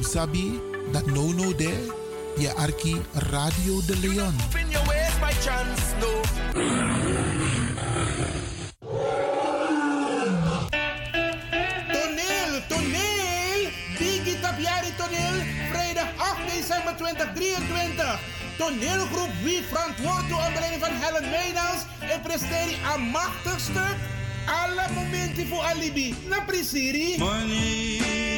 You sabi dat no no de je arki Radio de Leon. Toneel, toneel! Biggie Tapiari toneel, vrijdag 8 december 2023. Toneelgroep Wie verantwoord onder leiding van Helen Meijnans en presteert een machtig stuk. Alle momenten voor alibi. Na prisiri. Money.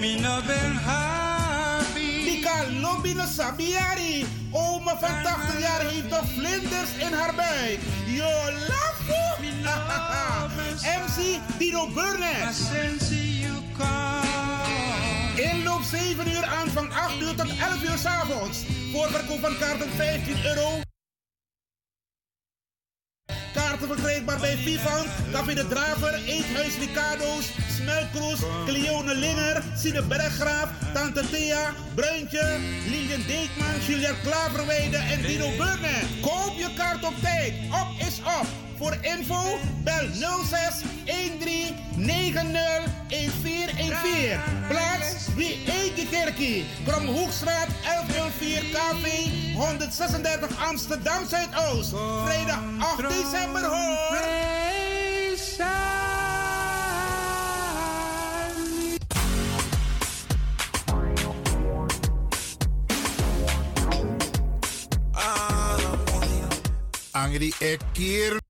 Me no ben happy. Lobby no sabiari. Oma van 80 jaar heeft nog vlinders in haar buik. Yo, lafo. MC Dino Burnett. Inloop 7 uur aan van 8 uur tot 11 uur s avonds. Voorverkoop van kaarten 15 euro. Kaarten verkrijgbaar bij Vivant, Café de Draver, Eethuis Ricardo's, Smelkroes, Cleone Linger, Sine Berggraaf, Tante Thea, Bruintje, Lilian Deekman, Julia Klaverweide en Dino Burnett. Koop je kaart op tijd. Op is op. Voor info bel 06 13 90 1414. Plaats wie Eike Kerkie. Kromhoekstraat 1104 KV 136 Amsterdam Zuidoost. Vrijdag 8 december hoor. Angry. BIMS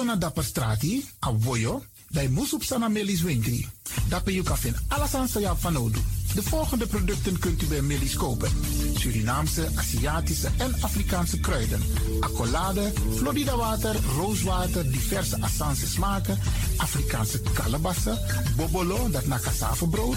Tego na dapper strati, a voyo, dai musup sana melis winkri. Dapper you kafin alasan sa ya fanodu. De volgende producten kunt u bij Millie's kopen. Surinaamse, Aziatische en Afrikaanse kruiden. Accolade, Florida water, rooswater, diverse Assange smaken. Afrikaanse kalebassen, bobolo, dat na cassavebrood.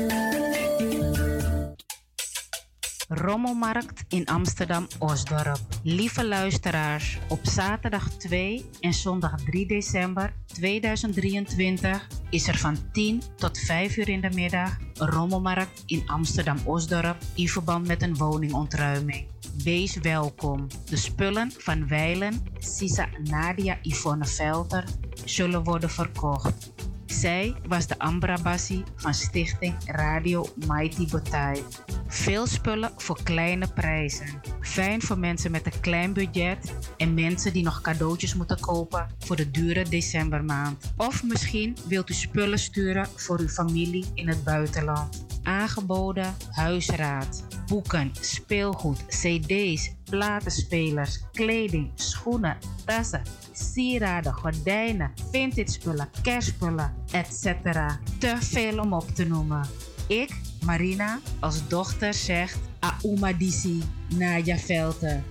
Rommelmarkt in Amsterdam-Osdorp. Lieve luisteraars, op zaterdag 2 en zondag 3 december 2023 is er van 10 tot 5 uur in de middag een rommelmarkt in Amsterdam-Osdorp in verband met een woningontruiming. Wees welkom. De spullen van Weilen, Sisa Nadia Yvonne Velter zullen worden verkocht. Zij was de Ambrabassi van stichting Radio Mighty Botai. Veel spullen voor kleine prijzen. Fijn voor mensen met een klein budget en mensen die nog cadeautjes moeten kopen voor de dure decembermaand. Of misschien wilt u spullen sturen voor uw familie in het buitenland. Aangeboden huisraad, boeken, speelgoed, cd's, platenspelers, kleding, schoenen, tassen, sieraden, gordijnen, vintage spullen, kerstspullen, etc. Te veel om op te noemen. Ik, Marina, als dochter zegt Auma Disi, Naja Velte.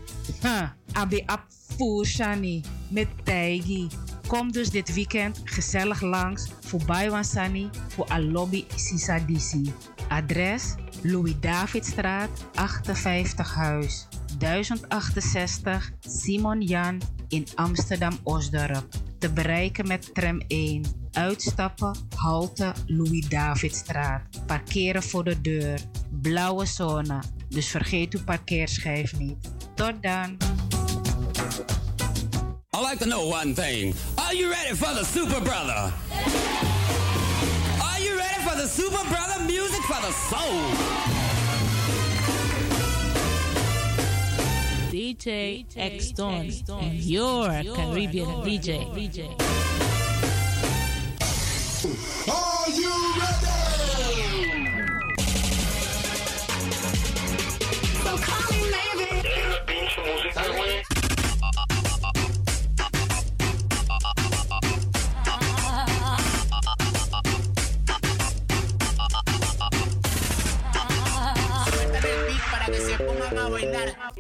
Huh, Abi Apfu Shani, met Taigi. Kom dus dit weekend gezellig langs voor Baiwan Sani voor Alobi Sisa Disi. Adres Louis Davidstraat 58 Huis 1068 Simon Jan in Amsterdam Osdorp. Te bereiken met tram 1. Uitstappen, halte Louis Davidstraat. Parkeren voor de deur. Blauwe zone. Dus vergeet uw parkeerschijf niet. Tot dan. I'd like to know one thing. Are you ready for the Super Brother? Are you ready for the Super Brother music for the soul? DJ X Don, and your Caribbean DJ. Are you ready?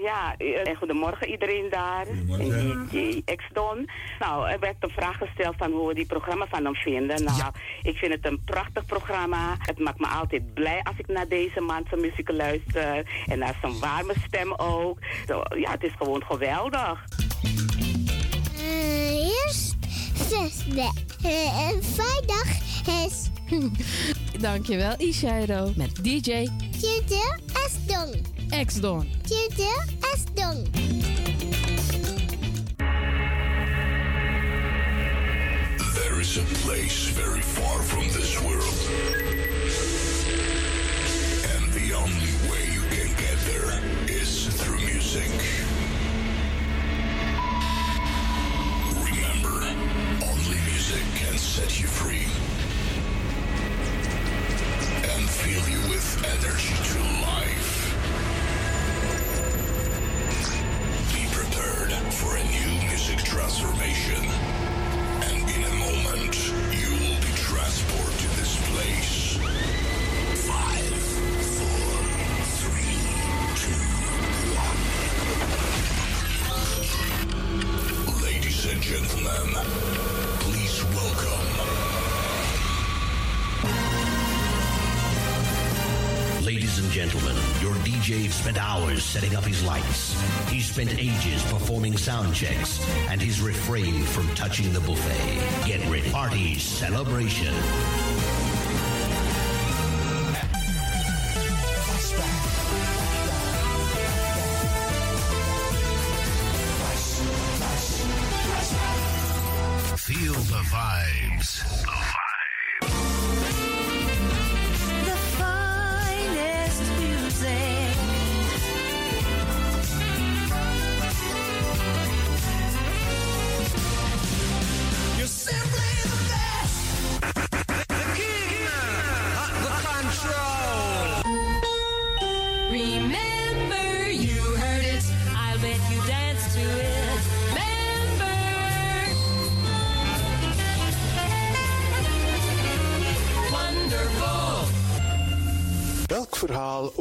Ja, eh, goedemorgen iedereen daar. Goedemorgen. DJ X-Don. Nou, er werd een vraag gesteld van hoe we die programma van hem vinden. Nou, ik vind het een prachtig programma. Het maakt me altijd blij als ik naar deze man zijn muziek luister. En naar zijn warme stem ook. Zo, ja, het is gewoon geweldig. eerst zesde. Uh, vrijdag is... Dankjewel, Ishairo. Met DJ X Don. Tutu X Don. There is a place very far from this world. And the only way you can get there is through music. Remember, only music can set you free and fill you with energy to life. For a new music transformation. DJ spent hours setting up his lights. He spent ages performing sound checks, and he's refrained from touching the buffet. Get ready. Party celebration.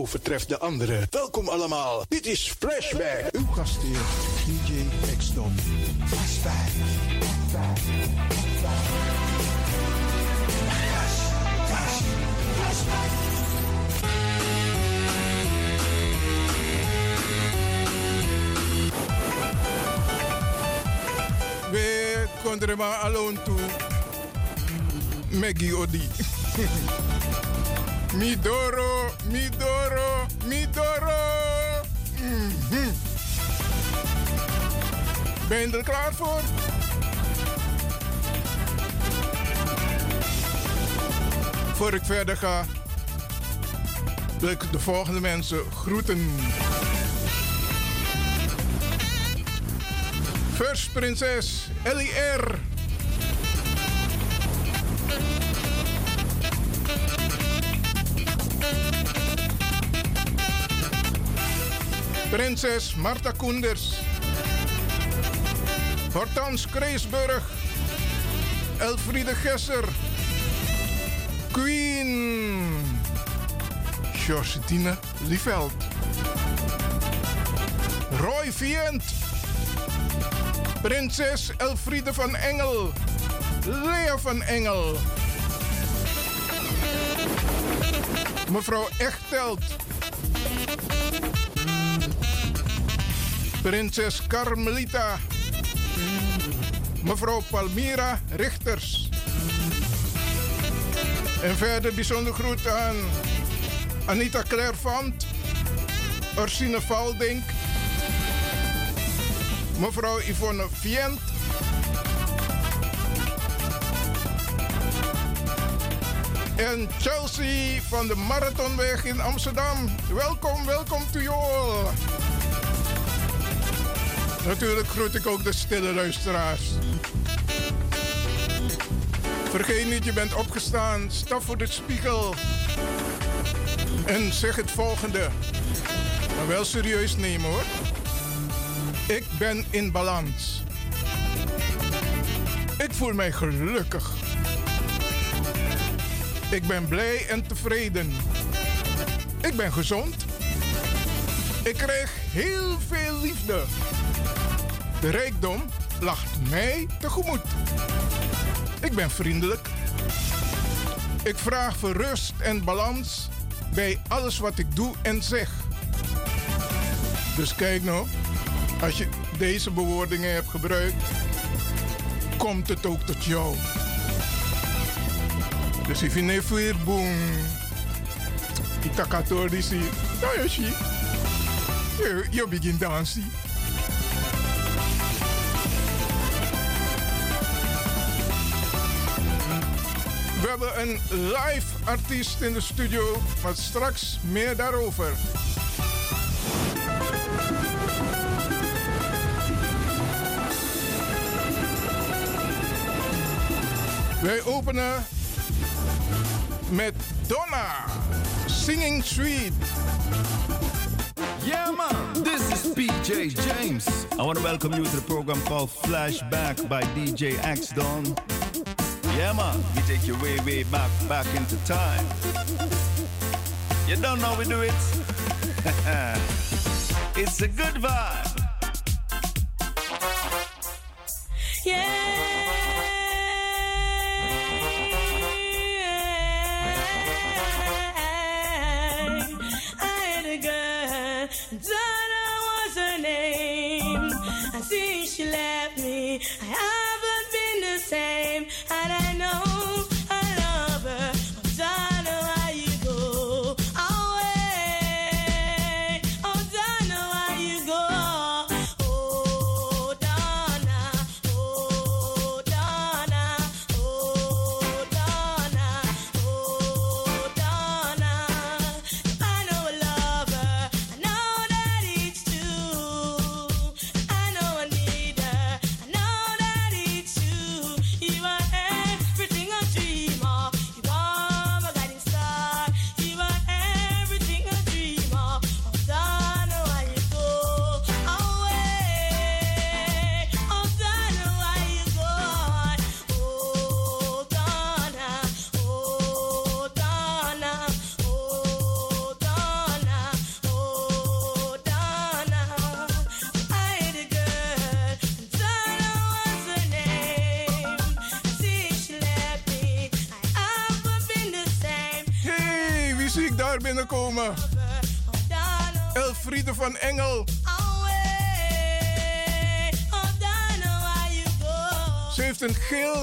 Overtreft de andere? Welkom allemaal. Dit is Flashback. Uw gastheer, DJ Exton. Flashback. We konden maar alone toe. Maggie Odi. Midoro, Midoro, Midoro. Mhm. Ben je er klaar voor? Voor ik verder ga, wil ik de volgende mensen groeten. First Prinses Ellie Prinses Marta Koenders. Hortans Kreesburg. Elfriede Gesser. Queen. Georgine Lieveld. Roy Vient. Prinses Elfriede van Engel. Lea van Engel. Mevrouw Echtelt. Prinses Carmelita. Mevrouw Palmira Richters. En verder bijzonder groet aan Anita Clairvant. Ursine Valdink. Mevrouw Yvonne Vient. En Chelsea van de Marathonweg in Amsterdam. Welkom, welkom to you all. Natuurlijk groet ik ook de stille luisteraars. Vergeet niet, je bent opgestaan. Stap voor de spiegel. En zeg het volgende. Maar wel serieus nemen hoor. Ik ben in balans. Ik voel mij gelukkig. Ik ben blij en tevreden. Ik ben gezond. Ik krijg heel veel liefde. De rijkdom lacht mij tegemoet. Ik ben vriendelijk. Ik vraag voor rust en balans bij alles wat ik doe en zeg. Dus kijk nou, als je deze bewoordingen hebt gebruikt, komt het ook tot jou. Dus if je niet weer boom, itakator die zie, nou je begint dansen. Hebben een live artiest in de studio, maar straks meer daarover. Wij openen met Donna. Singing Sweet. Yeah, man, this is PJ James. I want to welcome you to the program called Flashback by DJ X Don. Yeah, man, we take you way, way back, back into time. You don't know we do it? it's a good vibe. I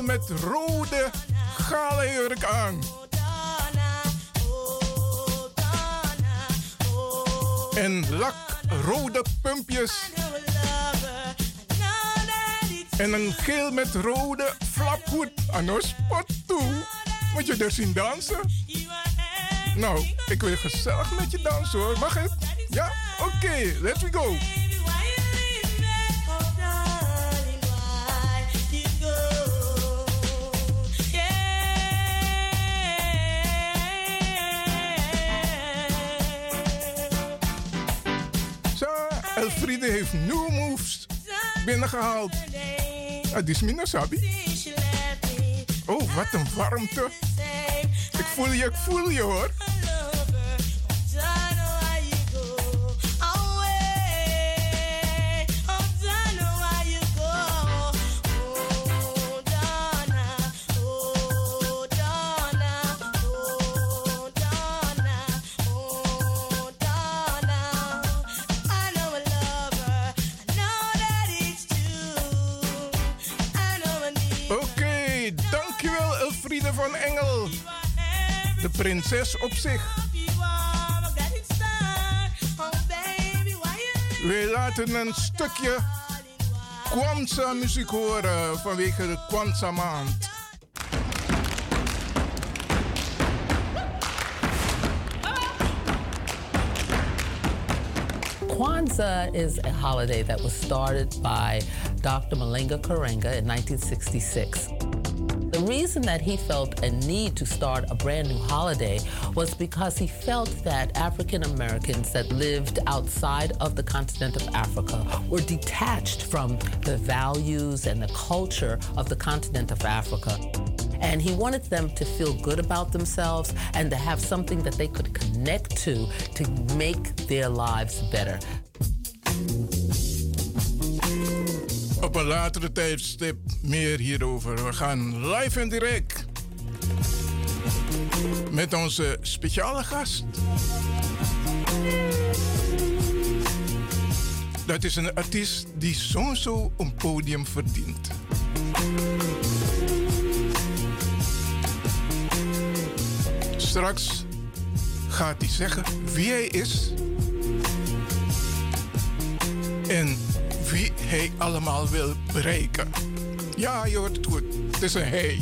met rode gale jurk aan. En lakrode pumpjes. En een geel met rode flaphoed aan ons spot toe. Moet je er zien dansen? Nou, ik wil gezellig met je dansen hoor. Mag het? Ja? Oké, let's go. Heeft moves binnengehaald. Die is minder sabi. Oh, wat een warmte. Ik voel je, ik voel je hoor. Prinses op zich. We laten een stukje Kwanzaa muziek horen vanwege de Kwanzaa maand. Kwanzaa is a holiday that was started by Dr. Malenga Karenga in 1966. Reason that he felt a need to start a brand new holiday was because he felt that African Americans that lived outside of the continent of Africa were detached from the values and the culture of the continent of Africa. And he wanted them to feel good about themselves and to have something that they could connect to to make their lives better. Op een latere tijdstip meer hierover. We gaan live en direct met onze speciale gast. Dat is een artiest die sowieso een podium verdient. Straks gaat hij zeggen wie hij is en wie hij allemaal wil bereiken. Ja, je hoort het goed. Het is een hij.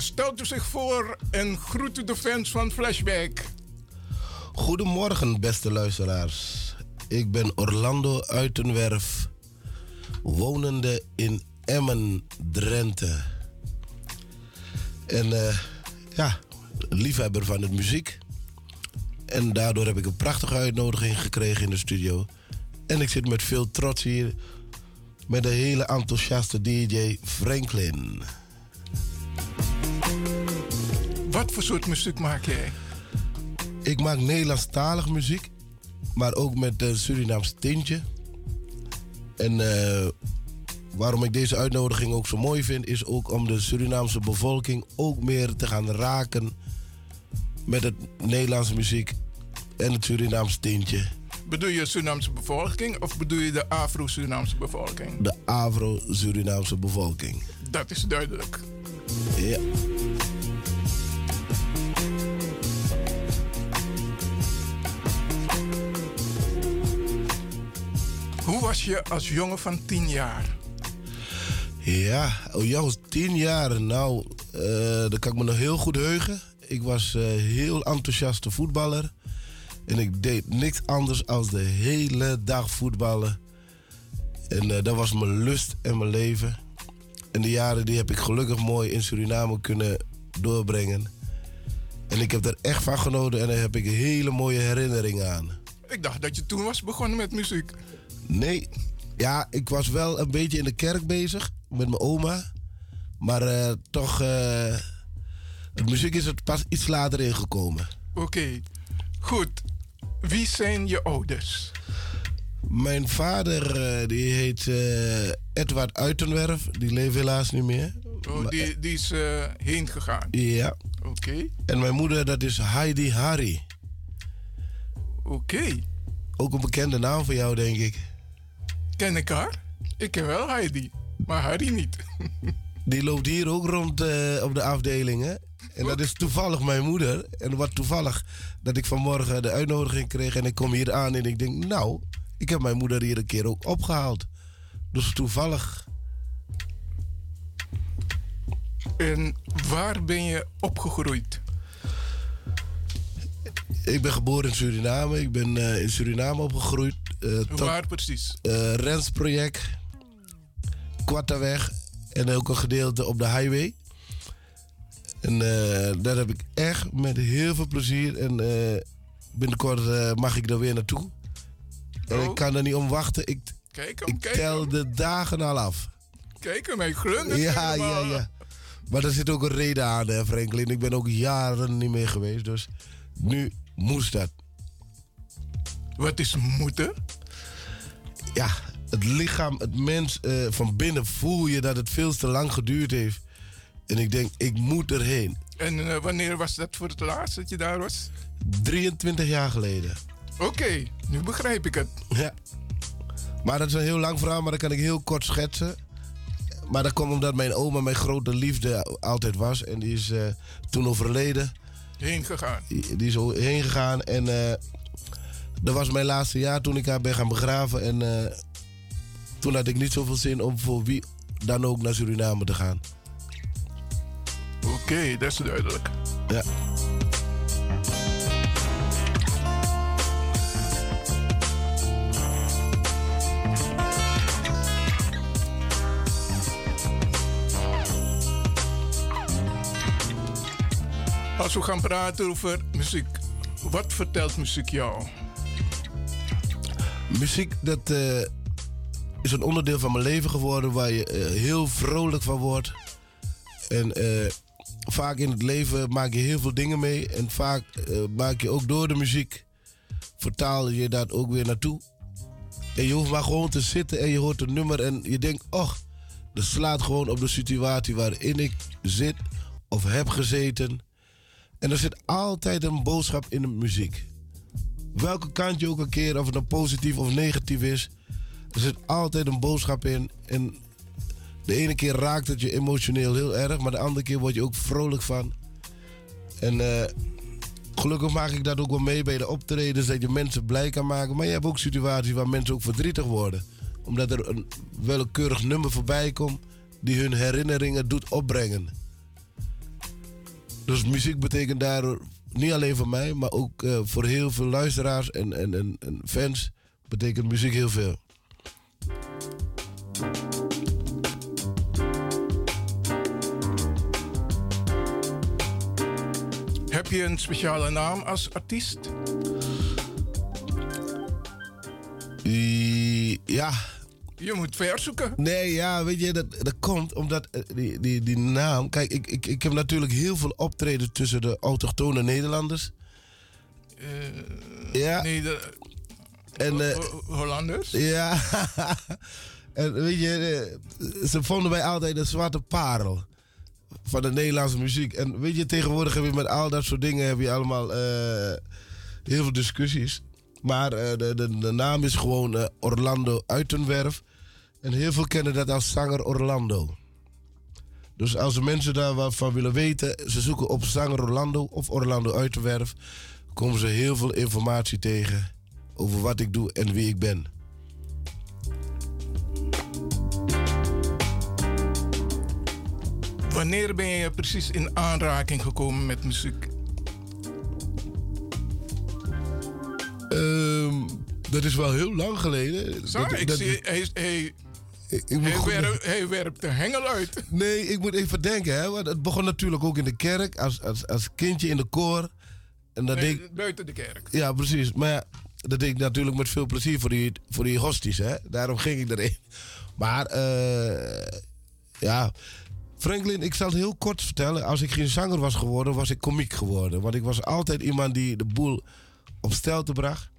Meneer, stelt u zich voor en groet u de fans van Flashback. Goedemorgen, beste luisteraars. Ik ben Orlando Uitenwerf, wonende in Emmen, Drenthe. En eh, ja, liefhebber van het muziek. En daardoor heb ik een prachtige uitnodiging gekregen in de studio. En ik zit met veel trots hier met een hele enthousiaste DJ Franklin. Wat voor soort muziek maak jij? Ik maak Nederlandstalig muziek, maar ook met een Surinaams tintje. En eh, waarom ik deze uitnodiging ook zo mooi vind, is ook om de Surinaamse bevolking ook meer te gaan raken met het Nederlandse muziek en het Surinaams tintje. Bedoel je Surinaamse bevolking of bedoel je de Afro-Surinaamse bevolking? De Afro-Surinaamse bevolking. Dat is duidelijk. Ja. Hoe was je als jongen van 10 jaar? Ja, oh, ja, tien jaar. Nou, eh dat kan ik me nog heel goed heugen. Ik was eh, heel enthousiaste voetballer. En ik deed niks anders dan de hele dag voetballen. En eh, dat was mijn lust en mijn leven. En de jaren die heb ik gelukkig mooi in Suriname kunnen doorbrengen. En ik heb er echt van genoten en daar heb ik hele mooie herinneringen aan. Ik dacht dat je toen was begonnen met muziek. Nee, ja, ik was wel een beetje in de kerk bezig met mijn oma. Maar eh, toch, eh het muziek is er pas iets later ingekomen. Oké, goed. Wie zijn je ouders? Mijn vader, eh, die heet Edward Uitenwerf. Die leeft helaas niet meer. Oh, die, die is heen gegaan. Ja. Oké. En mijn moeder, dat is Heidi Harry. Oké. Ook een bekende naam voor jou, denk ik. Ken ik haar? Ik ken wel Heidi, maar Harry niet. Die loopt hier ook rond eh, op de afdelingen. En dat is toevallig mijn moeder. En wat toevallig dat ik vanmorgen de uitnodiging kreeg en ik kom hier aan en ik denk, nou, ik heb mijn moeder hier een keer ook opgehaald. Dus toevallig. En waar ben je opgegroeid? Ik ben geboren in Suriname. Ik ben eh, in Suriname opgegroeid. Eh, Waar precies? eh, Rensproject, Kwartaweg en ook een gedeelte op de highway. En eh, daar heb ik echt met heel veel plezier. En binnenkort mag ik daar weer naartoe. En ik kan er niet om wachten. Ik, Kijk hem, ik kijk tel de dagen al af. Kijk hem, hij glundert Ja, ja, ja. Maar er zit ook een reden aan, hè, Franklin. Ik ben ook jaren niet meer geweest. Dus nu moest dat. Wat is moeten? Ja, het lichaam, het mens, eh, van binnen voel je dat het veel te lang geduurd heeft. En ik denk, ik moet erheen. En eh, wanneer was dat voor het laatst dat je daar was? 23 jaar geleden. Oké, nu begrijp ik het. Ja. Maar dat is een heel lang verhaal, maar dat kan ik heel kort schetsen. Maar dat komt omdat mijn oma mijn grote liefde altijd was. En die is eh, toen overleden. Heen gegaan. Die, die is heen gegaan. En dat was mijn laatste jaar toen ik haar ben gaan begraven. En eh, toen had ik niet zoveel zin om voor wie dan ook naar Suriname te gaan. Oké, dat is duidelijk. Ja. Als we gaan praten over muziek, wat vertelt muziek jou? Muziek, dat eh, is een onderdeel van mijn leven geworden waar je eh, heel vrolijk van wordt. En eh, vaak in het leven maak je heel veel dingen mee. En vaak maak je ook door de muziek, vertaal je dat ook weer naartoe. En je hoeft maar gewoon te zitten en je hoort een nummer en je denkt, oh, dat slaat gewoon op de situatie waarin ik zit of heb gezeten. En er zit altijd een boodschap in de muziek. Welke kant je ook een keer, of het nou positief of negatief is, er zit altijd een boodschap in. En de ene keer raakt het je emotioneel heel erg, maar de andere keer word je ook vrolijk van. En eh, gelukkig maak ik dat ook wel mee bij de optredens, dat je mensen blij kan maken. Maar je hebt ook situaties waar mensen ook verdrietig worden. Omdat er een willekeurig nummer voorbij komt die hun herinneringen doet opbrengen. Dus muziek betekent daardoor niet alleen voor mij, maar ook eh, voor heel veel luisteraars en, en, en, en fans betekent muziek heel veel. Heb je een speciale naam als artiest? I- ja. Je moet ver zoeken. Nee, ja, weet je, dat, dat komt omdat eh, die, die, die naam... Kijk, ik, ik, ik heb natuurlijk heel veel optreden tussen de autochtone Nederlanders. ja. Nee, de En, eh, Ho- Hollanders? Ja. en weet je, eh, ze vonden mij altijd een zwarte parel van de Nederlandse muziek. En weet je, tegenwoordig heb je met al dat soort dingen heb je allemaal eh, heel veel discussies. Maar eh, de, de, de naam is gewoon eh, Orlando Uitenwerf. En heel veel kennen dat als zanger Orlando. Dus als de mensen daar wat van willen weten, ze zoeken op zanger Orlando of Orlando Uitenwerf, komen ze heel veel informatie tegen over wat ik doe en wie ik ben. Wanneer ben je precies in aanraking gekomen met muziek? Ehm, dat is wel heel lang geleden. Dat- ik dat- zie, hij, hij, ik hij, werpt, hij werpt de hengel uit. Nee, ik moet even denken. Hè, want het begon natuurlijk ook in de kerk, als, als, als kindje in de koor. En dat Nee, deed buiten de kerk. ja, precies. Maar ja, dat deed ik natuurlijk met veel plezier voor die, voor die hosties. Hè. Daarom ging ik erin. Maar eh, ja, Franklin, ik zal het heel kort vertellen. Als ik geen zanger was geworden, was ik komiek geworden. Want ik was altijd iemand die de boel op stelte bracht.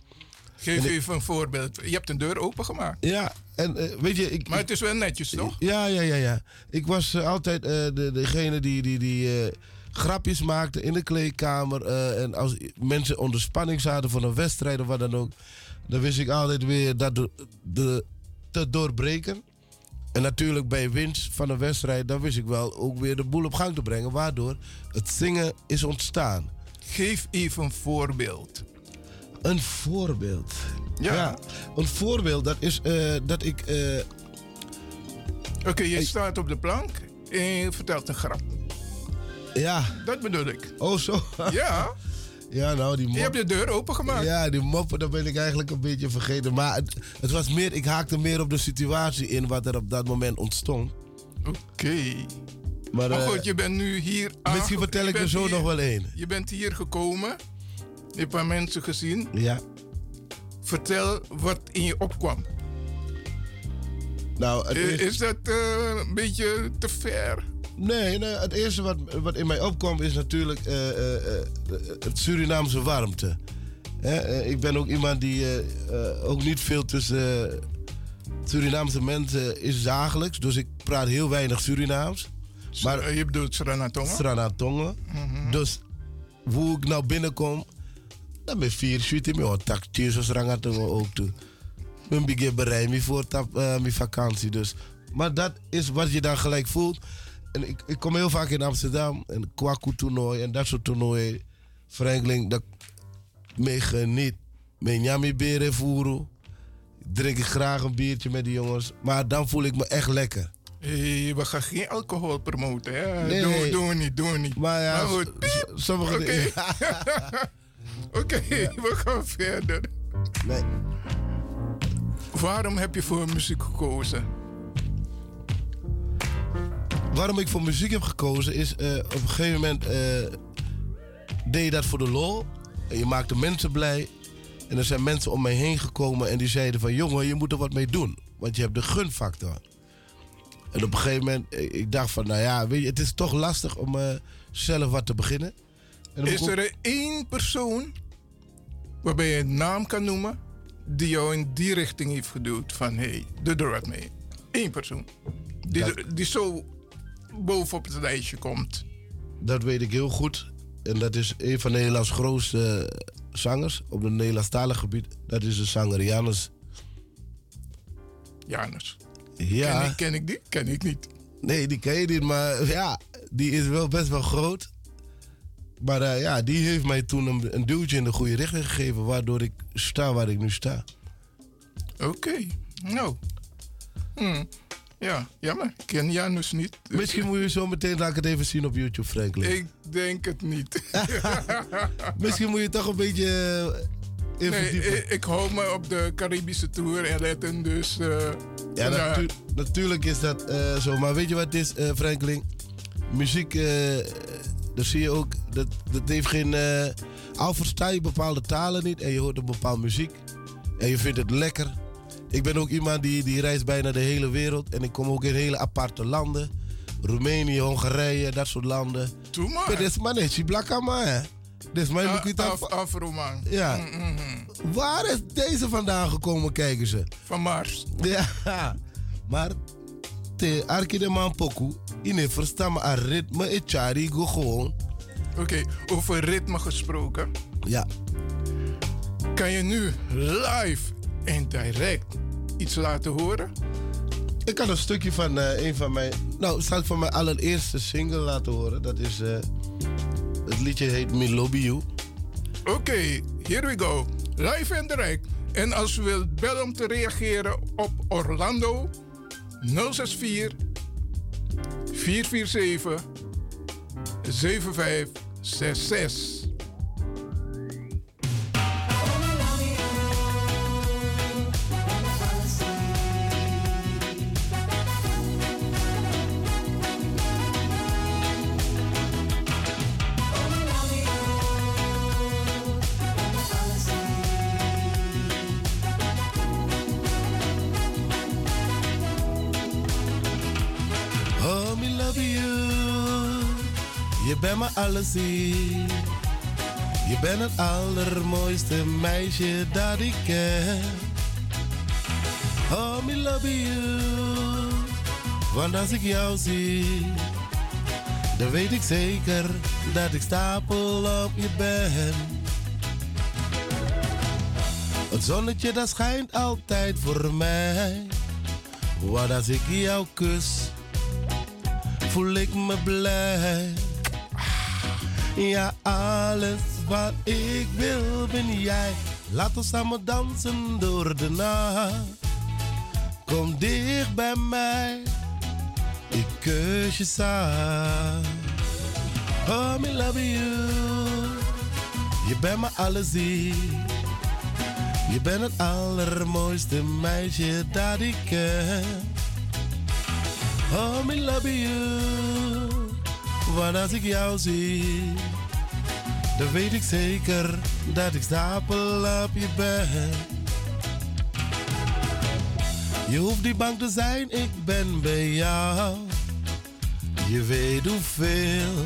Geef ik- even een voorbeeld. Je hebt een deur opengemaakt. Ja, en eh, weet je... Ik, Maar het is wel netjes, toch? Ja, ja, ja, ja. Ik was eh, altijd eh, de, degene die, die, die grapjes maakte in de kleedkamer. en als mensen onder spanning zaten voor een wedstrijd of wat dan ook, dan wist ik altijd weer dat de, de, te doorbreken. En natuurlijk bij winst van een wedstrijd, dan wist ik wel ook weer de boel op gang te brengen. Waardoor het zingen is ontstaan. Geef even een voorbeeld. Een voorbeeld. Ja. een voorbeeld dat is eh, dat ik. eh, Oké, je staat op de plank en je vertelt een grap. ja. Dat bedoel ik. Oh, zo. Ja. Ja, nou, die mop. Je hebt de deur opengemaakt. Ja, die moppen, dat ben ik eigenlijk een beetje vergeten. Maar het, het was meer, ik haakte meer op de situatie in wat er op dat moment ontstond. Oké. Maar, Maar eh, goed, je bent nu hier misschien vertel ik er zo hier- nog wel één. Je bent hier gekomen. Je hebt een mensen gezien. Ja. Vertel wat in je opkwam. Nou, het Eh, is dat eh, een beetje te ver? Nee, het eerste wat, wat in mij opkwam is natuurlijk eh, het Surinaamse warmte. Hè, ik ben ook iemand die ook niet veel tussen Surinaamse mensen is dagelijks. Dus ik praat heel weinig Surinaams. Maar, je bedoelt Sranatonga? Sranatonga. Dus hoe ik nou binnenkom, dan ben vier schuiten met een takje zoals Rangatonga ook toe. Ben begin bereid me voor tap, eh, mijn vakantie. Dus. Maar dat is wat je dan gelijk voelt. En ik, ik kom heel vaak in Amsterdam en kwaku toernooi en dat soort toernooien. Franklin, dat mee geniet. Met Nyami beren voeren. Drink ik graag een biertje met die jongens. Maar dan voel ik me echt lekker. Hey, we gaan geen alcohol promoten, hè? Nee, doen, nee. doen we niet, doen we niet. Maar ja, goed. sommige Oké, we gaan verder. Nee. Waarom heb je voor muziek gekozen? Waarom ik voor muziek heb gekozen is eh, op een gegeven moment eh, deed je dat voor de lol. En je maakte mensen blij. En er zijn mensen om mij heen gekomen en die zeiden van jongen, je moet er wat mee doen. Want je hebt de gunfactor. En op een gegeven moment, eh, ik dacht van nou ja, weet je, het is toch lastig om zelf wat te beginnen. Is er één persoon waarbij je een naam kan noemen die jou in die richting heeft geduwd van hé, hey, doe er wat mee? Eén persoon. Die, die zo bovenop het lijstje komt. Dat weet ik heel goed. En dat is een van Nederlands grootste eh, zangers op het Nederlandstalig gebied. Dat is de zanger Janus. Janus. Ja. Ken, ik, ken ik die? Ken ik niet. Nee, die ken je niet, maar ja, die is wel best wel groot. Maar eh, ja, die heeft mij toen een, een duwtje in de goede richting gegeven, waardoor ik sta waar ik nu sta. Oké, nou. Hmm. Ja, jammer. Ik ken Janus niet. Misschien moet je zo meteen laat ik het even zien op YouTube, Franklin. Ik denk het niet. Misschien moet je toch een beetje eh, even nee, ik, ik hou me op de Caribische Tour en letten, dus... eh, Ja, natu- natuurlijk is dat zo. Maar weet je wat het is, Franklin? Muziek, dat zie je ook, dat, dat heeft geen... eh al versta je bepaalde talen niet en je hoort een bepaalde muziek en je vindt het lekker. Ik ben ook iemand die, die reist bijna de hele wereld en ik kom ook in hele aparte landen. Roemenië, Hongarije, dat soort landen. Doe maar. Dit is maar maar. hè. Dit is mijn Ja, Lukita- af, Afro-man. Ja. Mm, mm, mm. Waar is deze vandaan gekomen, kijken ze? Van Mars. Ja, maar te arki de man poku, in verstaan maar ritme e chari go gewoon. Oké, over ritme gesproken. Ja. Kan je nu live en direct iets laten horen? Ik kan een stukje van eh, een van mijn, nou zal ik van mijn allereerste single laten horen. Dat is, eh, het liedje heet Me Lobby You. Oké, here we go. Live en direct. En als u wilt bellen om te reageren op Orlando 064 447 7566. Je bent het allermooiste meisje dat ik ken. Oh, me love you. Want als ik jou zie, dan weet ik zeker dat ik stapel op je ben. Het zonnetje dat schijnt altijd voor mij. Wat als ik jou kus, voel ik me blij. Ja, alles wat ik wil ben jij. Laat ons samen dansen door de nacht. Kom dicht bij mij, ik kus je zacht. Oh, me love you. Je bent me alles. Je bent het allermooiste meisje dat ik ken. Oh, me love you. Want als ik jou zie, dan weet ik zeker dat ik stapel op je ben. Je hoeft niet bang te zijn, ik ben bij jou. Je weet hoeveel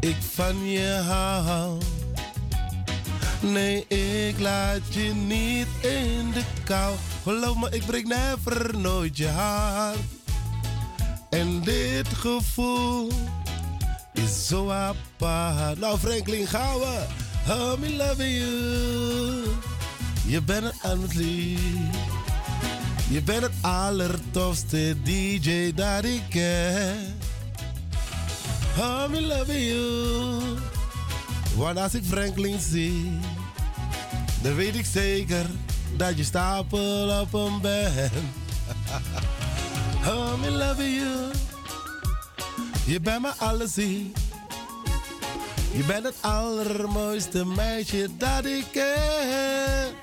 ik van je hou. Nee, ik laat je niet in de kou. Geloof me, ik breek never nooit je hart. En dit gevoel is zo apart. Nou, Franklin, gaan we. Oh, me love you. Je bent het aan. Je bent het allertofste DJ dat ik ken. Oh, me love you. Want als ik Franklin zie, dan weet ik zeker dat je stapel op hem bent. Oh, me love you. Je bent me alles. Je bent het allermooiste meisje dat ik ken.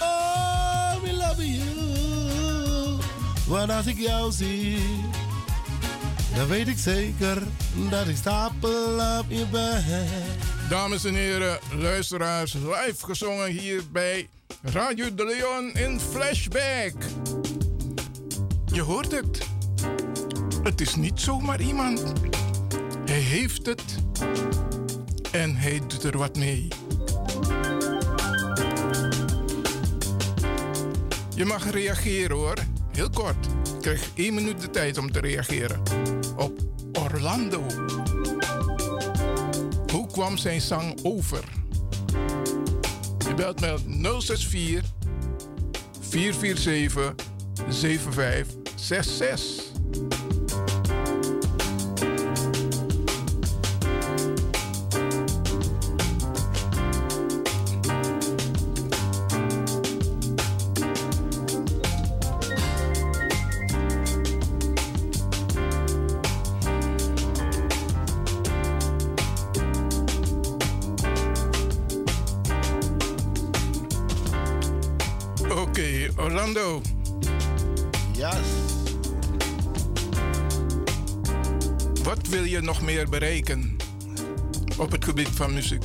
Oh, me love you. Want als ik jou zie, dan weet ik zeker dat ik stapel op je ben. Dames en heren, luisteraars, live gezongen hier bij Radio de Leon in Flashback. Je hoort het. Het is niet zomaar iemand. Hij heeft het en hij doet er wat mee. Je mag reageren hoor, heel kort. Je krijgt één minuut de tijd om te reageren. Op Orlando. Hoe kwam zijn zang over? Je belt met 064 447 7566. Op het gebied van muziek?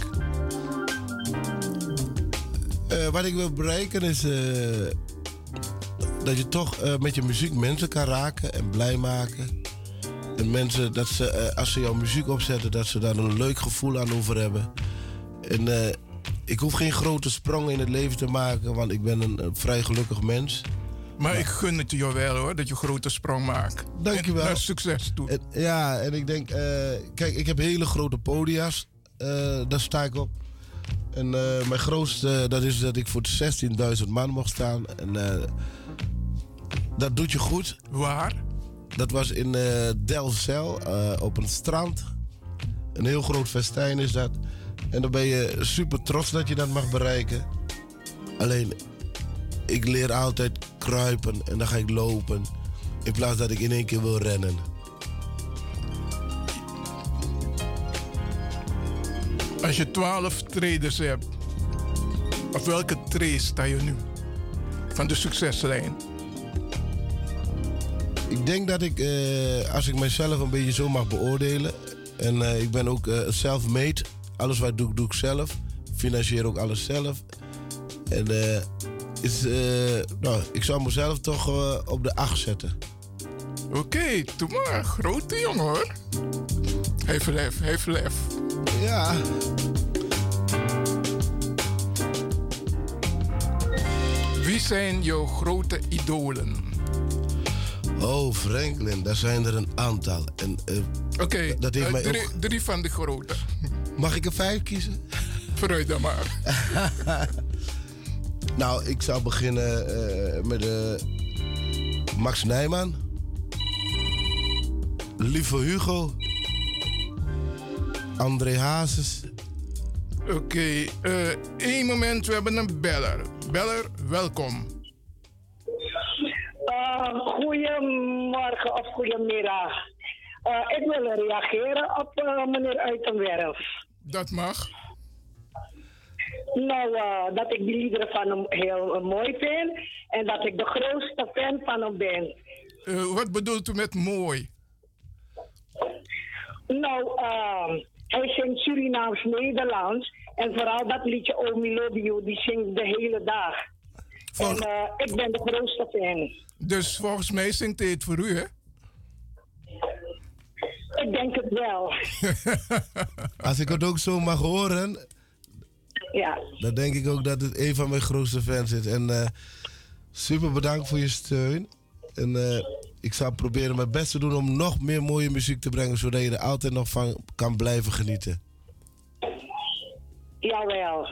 Eh, wat ik wil bereiken is eh, dat je toch eh, met je muziek mensen kan raken en blij maken. En mensen, dat ze, als ze jouw muziek opzetten, dat ze daar een leuk gevoel aan over hebben. En ik hoef geen grote sprongen in het leven te maken, want ik ben een vrij gelukkig mens. Maar ik gun het je wel hoor, dat je grote sprong maakt. Dankjewel. En naar succes toe. En, ja, en ik denk, eh, kijk, ik heb hele grote podia's. eh, daar sta ik op. En eh, mijn grootste, dat is dat ik voor 16.000 man mocht staan. En dat doet je goed. Waar? Dat was in eh, op een strand. Een heel groot festijn is dat. En dan ben je super trots dat je dat mag bereiken. Alleen, ik leer altijd kruipen en dan ga ik lopen. In plaats dat ik in één keer wil rennen. Als je 12 traders hebt, op welke trade sta je nu? Van de succeslijn. Ik denk dat ik, eh, als ik mezelf een beetje zo mag beoordelen. En eh, ik ben ook eh, self-made. Alles wat ik doe, doe ik zelf. Financier ook alles zelf. En eh, is, eh, nou, ik zou mezelf toch eh, op de 8 zetten. Oké, doe maar. Grote jongen hoor. Even lef, even lef. Ja. Wie zijn jouw grote idolen? Oh, Franklin, daar zijn er een aantal. En, eh, Oké, dat heeft mij drie, ook... drie van de grote. Mag ik er vijf kiezen? Vooruit dan maar. nou, ik zou beginnen eh, met eh, Max Nijman. Lieve Hugo. André Hazes. Oké, eh, één moment, we hebben een beller. Beller, welkom. Uh, goedemorgen of goedemiddag. Uh, ik wil reageren op uh, meneer Uitenwerf. Dat mag. Nou, uh, dat ik die liederen van hem heel mooi vind en dat ik de grootste fan van hem ben. Uh, wat bedoelt u met mooi? Nou, uh, hij zingt Surinaams-Nederlands en vooral dat liedje Omi Love You, die zingt de hele dag. Vol... En uh, ik ben de grootste fan. Dus volgens mij zingt hij het voor u, hè? Ik denk het wel. Als ik het ook zo mag horen, ja. dan denk ik ook dat het een van mijn grootste fans is. En uh, super bedankt voor je steun. En uh, ik zal proberen mijn best te doen om nog meer mooie muziek te brengen, zodat je er altijd nog van kan blijven genieten. Jawel,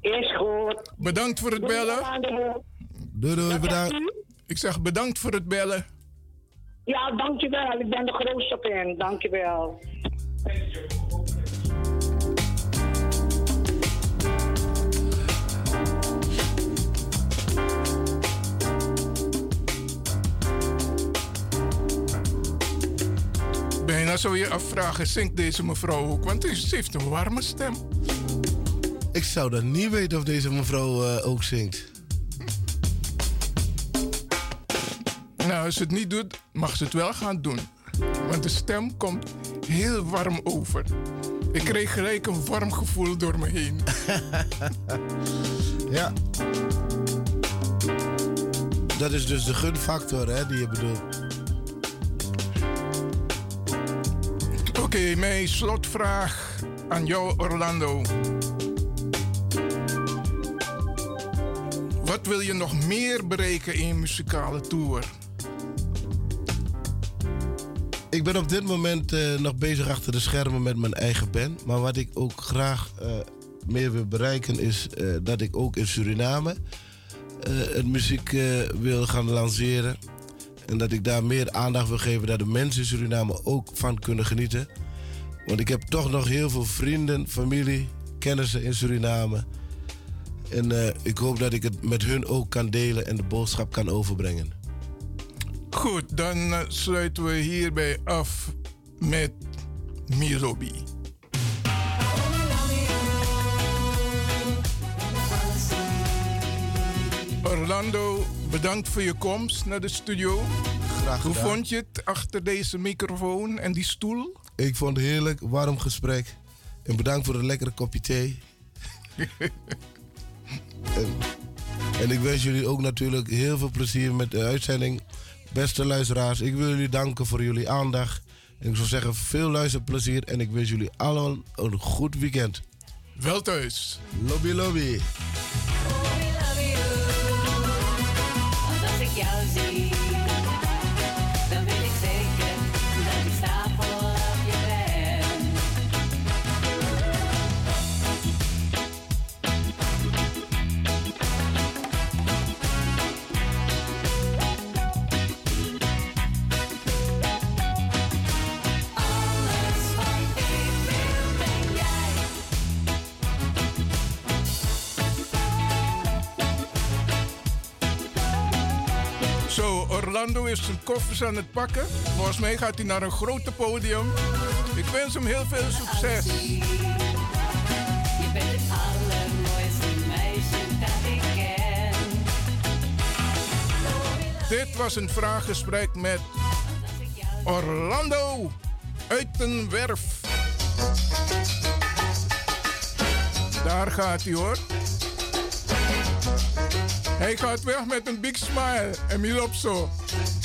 is goed. Bedankt voor het bellen. Doei, doei, bedankt. Ik zeg bedankt voor het bellen. Ja, dankjewel. Ik ben de grootste fan. Dankjewel. Bijna zou je afvragen, zingt deze mevrouw ook? Want ze heeft een warme stem. Ik zou dan niet weten of deze mevrouw uh, ook zingt. Nou, als ze het niet doet, mag ze het wel gaan doen. Want de stem komt heel warm over. Ik kreeg gelijk een warm gevoel door me heen. ja. Dat is dus de gunfactor hè, die je bedoelt. Okay, mijn slotvraag aan jou, Orlando. Wat wil je nog meer bereiken in je muzikale tour? Ik ben op dit moment uh, nog bezig achter de schermen met mijn eigen band. Maar wat ik ook graag uh, meer wil bereiken is uh, dat ik ook in Suriname het muziek wil gaan lanceren. En dat ik daar meer aandacht wil geven dat de mensen in Suriname ook van kunnen genieten. Want ik heb toch nog heel veel vrienden, familie, kennissen in Suriname. En ik hoop dat ik het met hun ook kan delen en de boodschap kan overbrengen. Goed, dan uh, sluiten we hierbij af met Mirobi. Orlando, bedankt voor je komst naar de studio. Graag Hoe gedaan. vond je het achter deze microfoon en die stoel? Ik vond het heerlijk, warm gesprek. En bedankt voor een lekkere kopje thee. en, en ik wens jullie ook natuurlijk heel veel plezier met de uitzending. Beste luisteraars, ik wil jullie danken voor jullie aandacht. En ik zou zeggen, veel luisterplezier. En ik wens jullie allemaal een goed weekend. Wel thuis. Lobby, lobby. Als Orlando is zijn koffers aan het pakken. Volgens mij gaat hij naar een grote podium. Ik wens hem heel veel succes. Je bent het allermooiste meisje dat ik ken. Dit was een vraaggesprek met Orlando Uitenwerf. Daar gaat hij hoor. Hij gaat weg met een big smile en. En we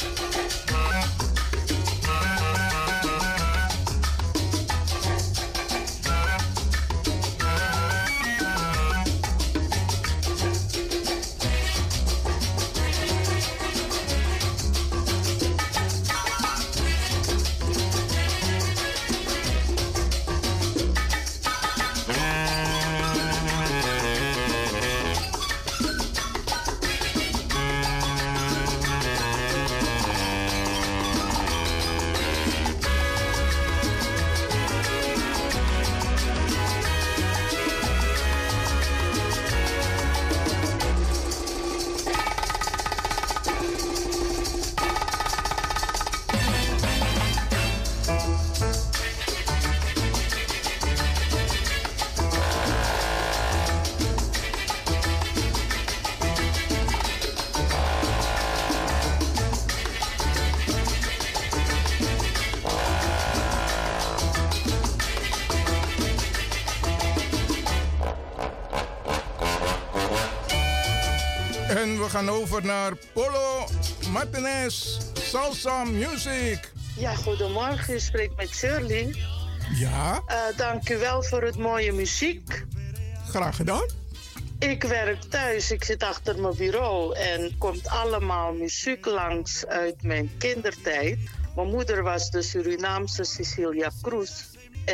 over naar Polo Martinez Salsa Music. Ja, goedemorgen. Je spreekt met Shirley. Ja, Eh, dank u wel voor het mooie muziek. graag gedaan. Ik werk thuis, ik zit achter mijn bureau en komt allemaal muziek langs uit mijn kindertijd. Mijn moeder was de Surinaamse Cecilia Cruz.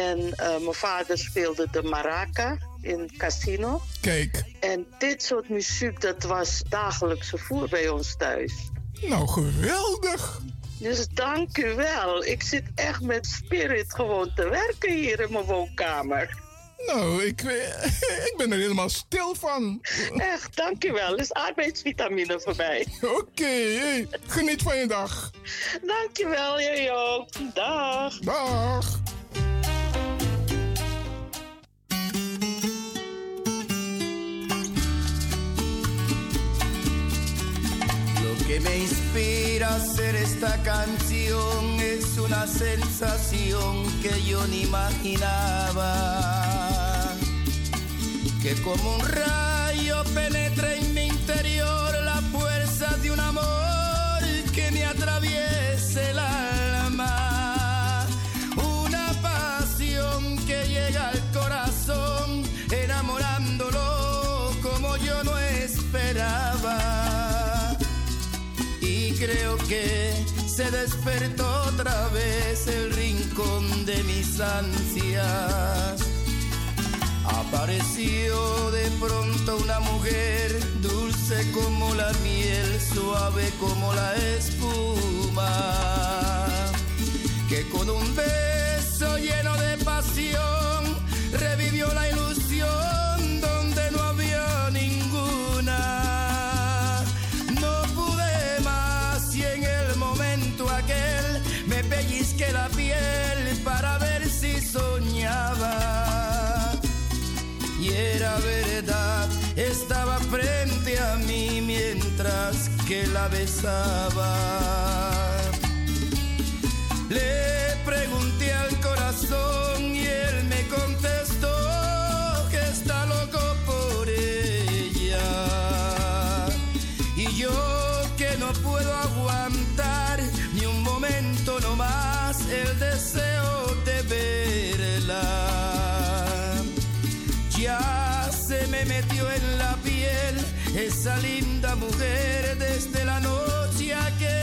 En eh, mijn vader speelde de maraca in casino. Kijk, En dit soort muziek, dat was dagelijkse voer bij ons thuis. nou geweldig. Dus dank u wel. Ik zit echt met spirit gewoon te werken hier in mijn woonkamer. Nou, ik, ik ben er helemaal stil van. Echt, dank u wel. is arbeidsvitamine voor mij. Oké, hey, geniet van je dag. Dank je wel, jij ook. Dag. Dag. Que me inspira a hacer esta canción es una sensación que yo ni imaginaba. Que como un rayo penetra en mi interior la fuerza de un amor que me atraviese se despertó otra vez el rincón de mis ansias. Apareció de pronto una mujer dulce como la miel, suave como la espuma, que con un beso lleno de pasión revivió la ilusión Estaba frente a mí mientras que la besaba. Le esa linda mujer desde la noche aquella.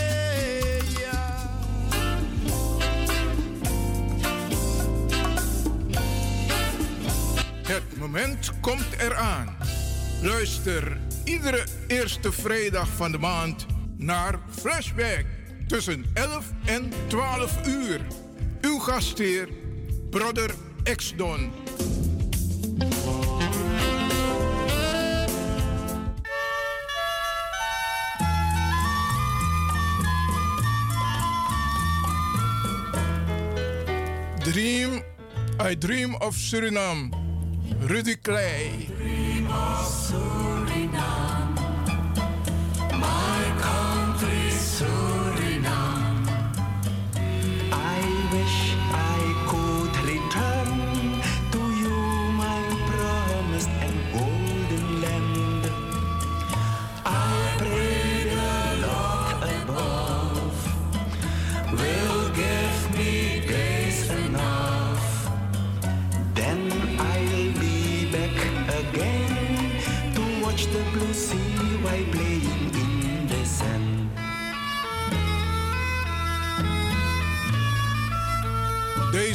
Het moment komt eraan. Luister iedere eerste vrijdag van de maand naar Flashback tussen 11 en 12 uur. Uw gastheer, Brother X-Don. Dream, I dream of Suriname. Rudy Clay.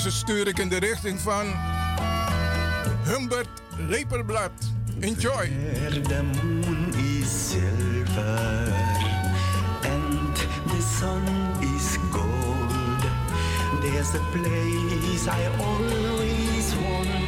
Deze stuur ik in de richting van Humbert Lepelblad. Enjoy. The moon is silver and the sun is gold. There's a place I always want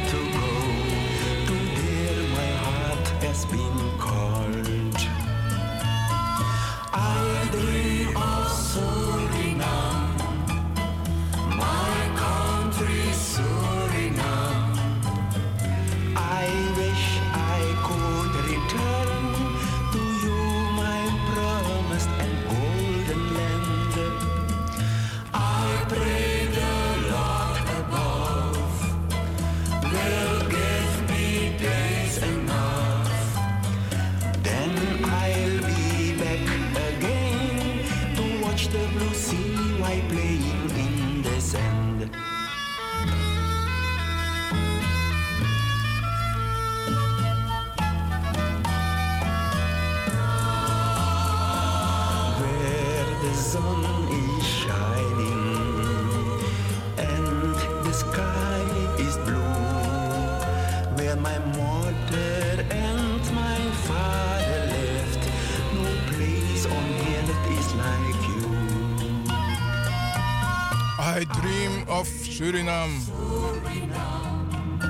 Suriname.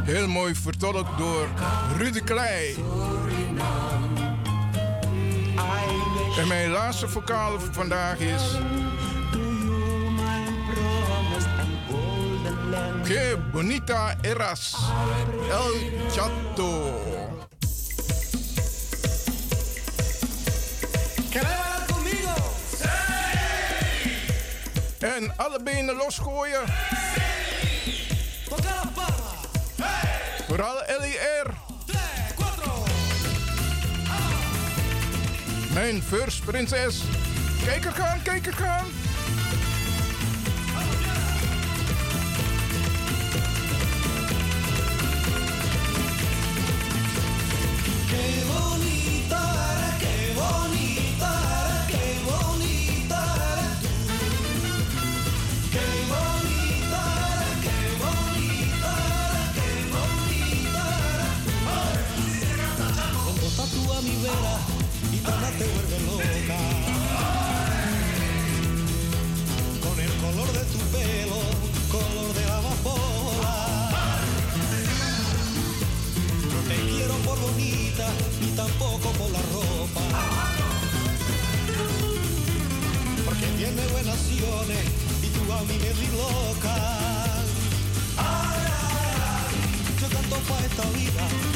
Heel mooi vertolkt door Rudy Klei. En mijn laatste vocaal voor vandaag is... Que bonita eras, El Chato. En alle benen losgooien. Vooral LIR. Mijn first prinses. Kijk er gaan, kijk er gaan. Color de la amapola. No te quiero por bonita ni tampoco por la ropa. Porque tiene buenas acciones y tú a mí me di loca. Yo canto pa' esta vida.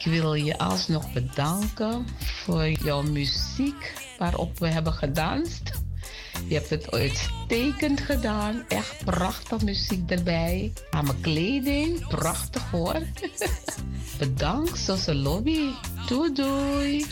Ik wil je alsnog bedanken voor jouw muziek waarop we hebben gedanst. Je hebt het uitstekend gedaan. Echt prachtig muziek erbij. Aan mijn kleding, prachtig hoor. Bedankt, Sosse Lobby. Doei doei.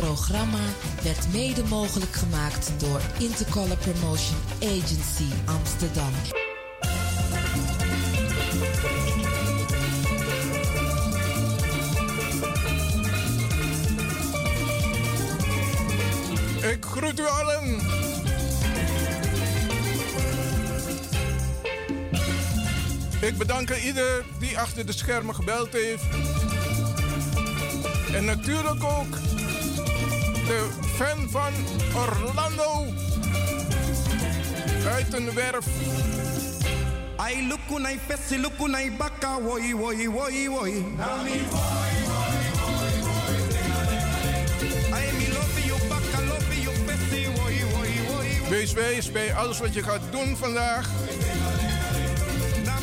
Programma werd mede mogelijk gemaakt door Intercolor Promotion Agency Amsterdam. Ik groet u allen. Ik bedank ieder die achter de schermen gebeld heeft. En natuurlijk ook de fan van Orlando uit een werf. Ai lukunai fesi lukunai baka woi woi woi woi. Ai mi lopi yo baka lopi yo fesi woi woi woi. Wees wijs bij alles wat je gaat doen vandaag.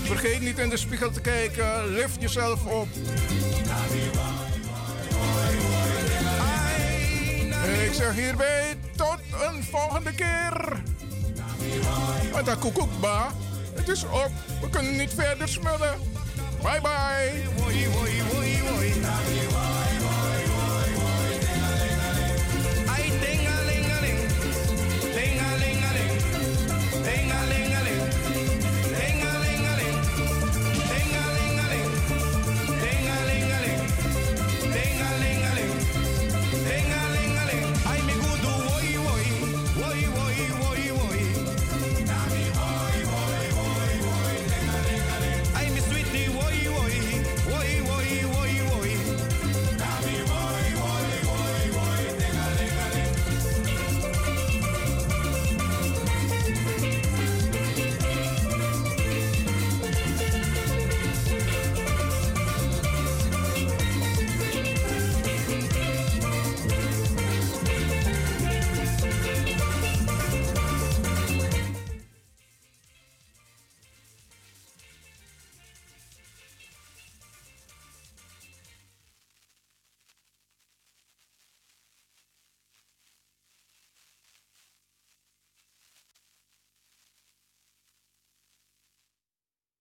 Vergeet niet in de spiegel te kijken. Lift jezelf op. En ik zeg hierbij tot een volgende keer. Want dat koekoekba, het is op. We kunnen niet verder smullen. Bye bye.